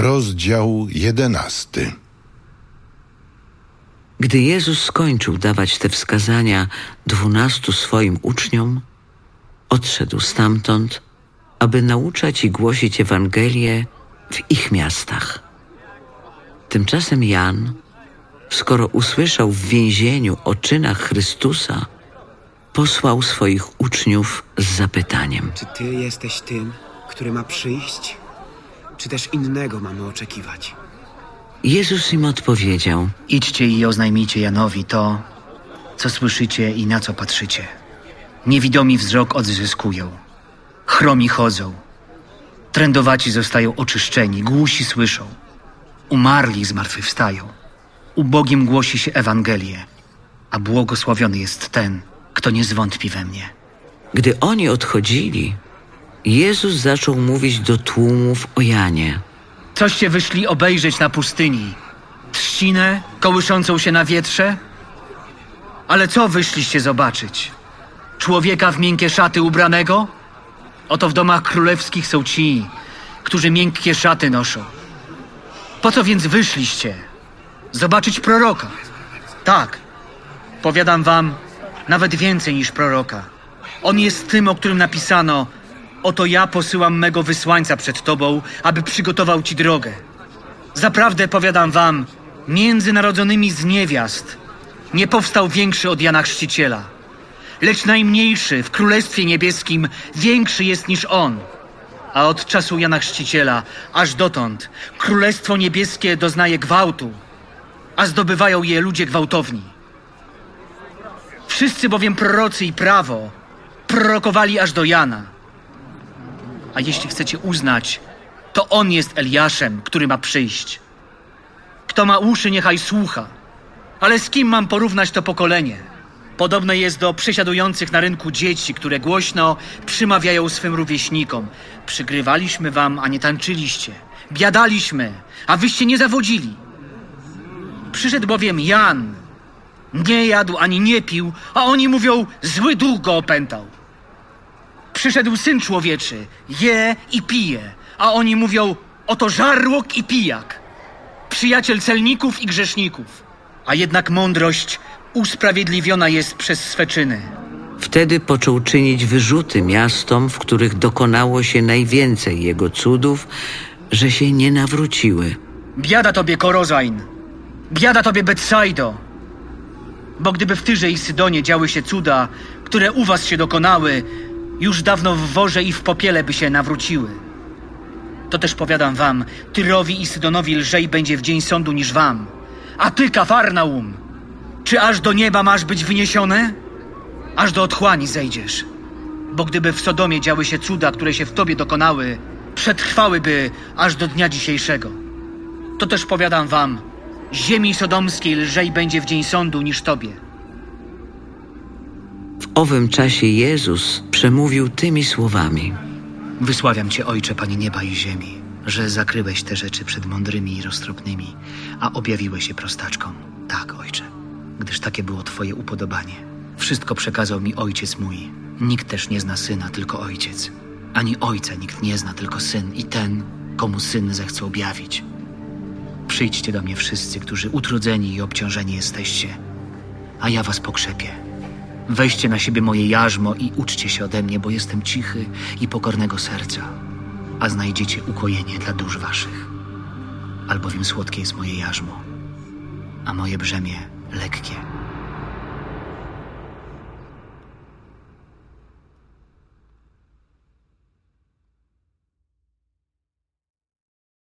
Rozdział jedenasty. Gdy Jezus skończył dawać te wskazania dwunastu swoim uczniom, odszedł stamtąd, aby nauczać i głosić Ewangelię w ich miastach. Tymczasem Jan, skoro usłyszał w więzieniu o czynach Chrystusa, posłał swoich uczniów z zapytaniem: Czy ty jesteś tym, który ma przyjść? Czy też innego mamy oczekiwać? Jezus im odpowiedział: Idźcie i oznajmijcie Janowi to, co słyszycie i na co patrzycie. Niewidomi wzrok odzyskują, chromi chodzą, trędowaci zostają oczyszczeni, głusi słyszą, umarli zmartwychwstają. Ubogim głosi się Ewangelię, a błogosławiony jest ten, kto nie zwątpi we mnie. Gdy oni odchodzili, Jezus zaczął mówić do tłumów o Janie. Coście wyszli obejrzeć na pustyni? Trzcinę kołyszącą się na wietrze? Ale co wyszliście zobaczyć? Człowieka w miękkie szaty ubranego? Oto w domach królewskich są ci, którzy miękkie szaty noszą. Po co więc wyszliście? Zobaczyć proroka. Tak, powiadam wam, nawet więcej niż proroka. On jest tym, o którym napisano: Oto ja posyłam mego wysłańca przed tobą, aby przygotował ci drogę. Zaprawdę powiadam wam, między narodzonymi z niewiast nie powstał większy od Jana Chrzciciela. Lecz najmniejszy w Królestwie Niebieskim większy jest niż on. A od czasu Jana Chrzciciela aż dotąd Królestwo Niebieskie doznaje gwałtu, a zdobywają je ludzie gwałtowni. Wszyscy bowiem prorocy i prawo prorokowali aż do Jana. A jeśli chcecie uznać, to on jest Eliaszem, który ma przyjść. Kto ma uszy, niechaj słucha. Ale z kim mam porównać to pokolenie? Podobne jest do przesiadujących na rynku dzieci, które głośno przymawiają swym rówieśnikom. Przygrywaliśmy wam, a nie tańczyliście. Biadaliśmy, a wyście nie zawodzili. Przyszedł bowiem Jan. Nie jadł ani nie pił, a oni mówią, zły duch go opętał. Przyszedł Syn Człowieczy, je i pije, a oni mówią, oto żarłok i pijak, przyjaciel celników i grzeszników. A jednak mądrość usprawiedliwiona jest przez swe czyny. Wtedy począł czynić wyrzuty miastom, w których dokonało się najwięcej jego cudów, że się nie nawróciły. Biada tobie, Korozain! Biada tobie, Betsaido! Bo gdyby w Tyrze i Sydonie działy się cuda, które u was się dokonały, już dawno w worze i w popiele by się nawróciły. To też powiadam wam, Tyrowi i Sydonowi lżej będzie w dzień sądu niż wam. A ty, Kafarnaum, czy aż do nieba masz być wyniesiony? Aż do otchłani zejdziesz. Bo gdyby w Sodomie działy się cuda, które się w tobie dokonały, przetrwałyby aż do dnia dzisiejszego. To też powiadam wam, ziemi sodomskiej lżej będzie w dzień sądu niż tobie. Owym czasie Jezus przemówił tymi słowami. Wysławiam Cię, Ojcze, Panie nieba i ziemi, że zakryłeś te rzeczy przed mądrymi i roztropnymi, a objawiłeś je prostaczkom. Tak, Ojcze, gdyż takie było Twoje upodobanie. Wszystko przekazał mi Ojciec mój. Nikt też nie zna Syna, tylko Ojciec. Ani Ojca nikt nie zna, tylko Syn i ten, komu Syn zechce objawić. Przyjdźcie do mnie wszyscy, którzy utrudzeni i obciążeni jesteście, a ja Was pokrzepię. Weźcie na siebie moje jarzmo i uczcie się ode mnie, bo jestem cichy i pokornego serca, a znajdziecie ukojenie dla dusz waszych. Albowiem słodkie jest moje jarzmo, a moje brzemię lekkie.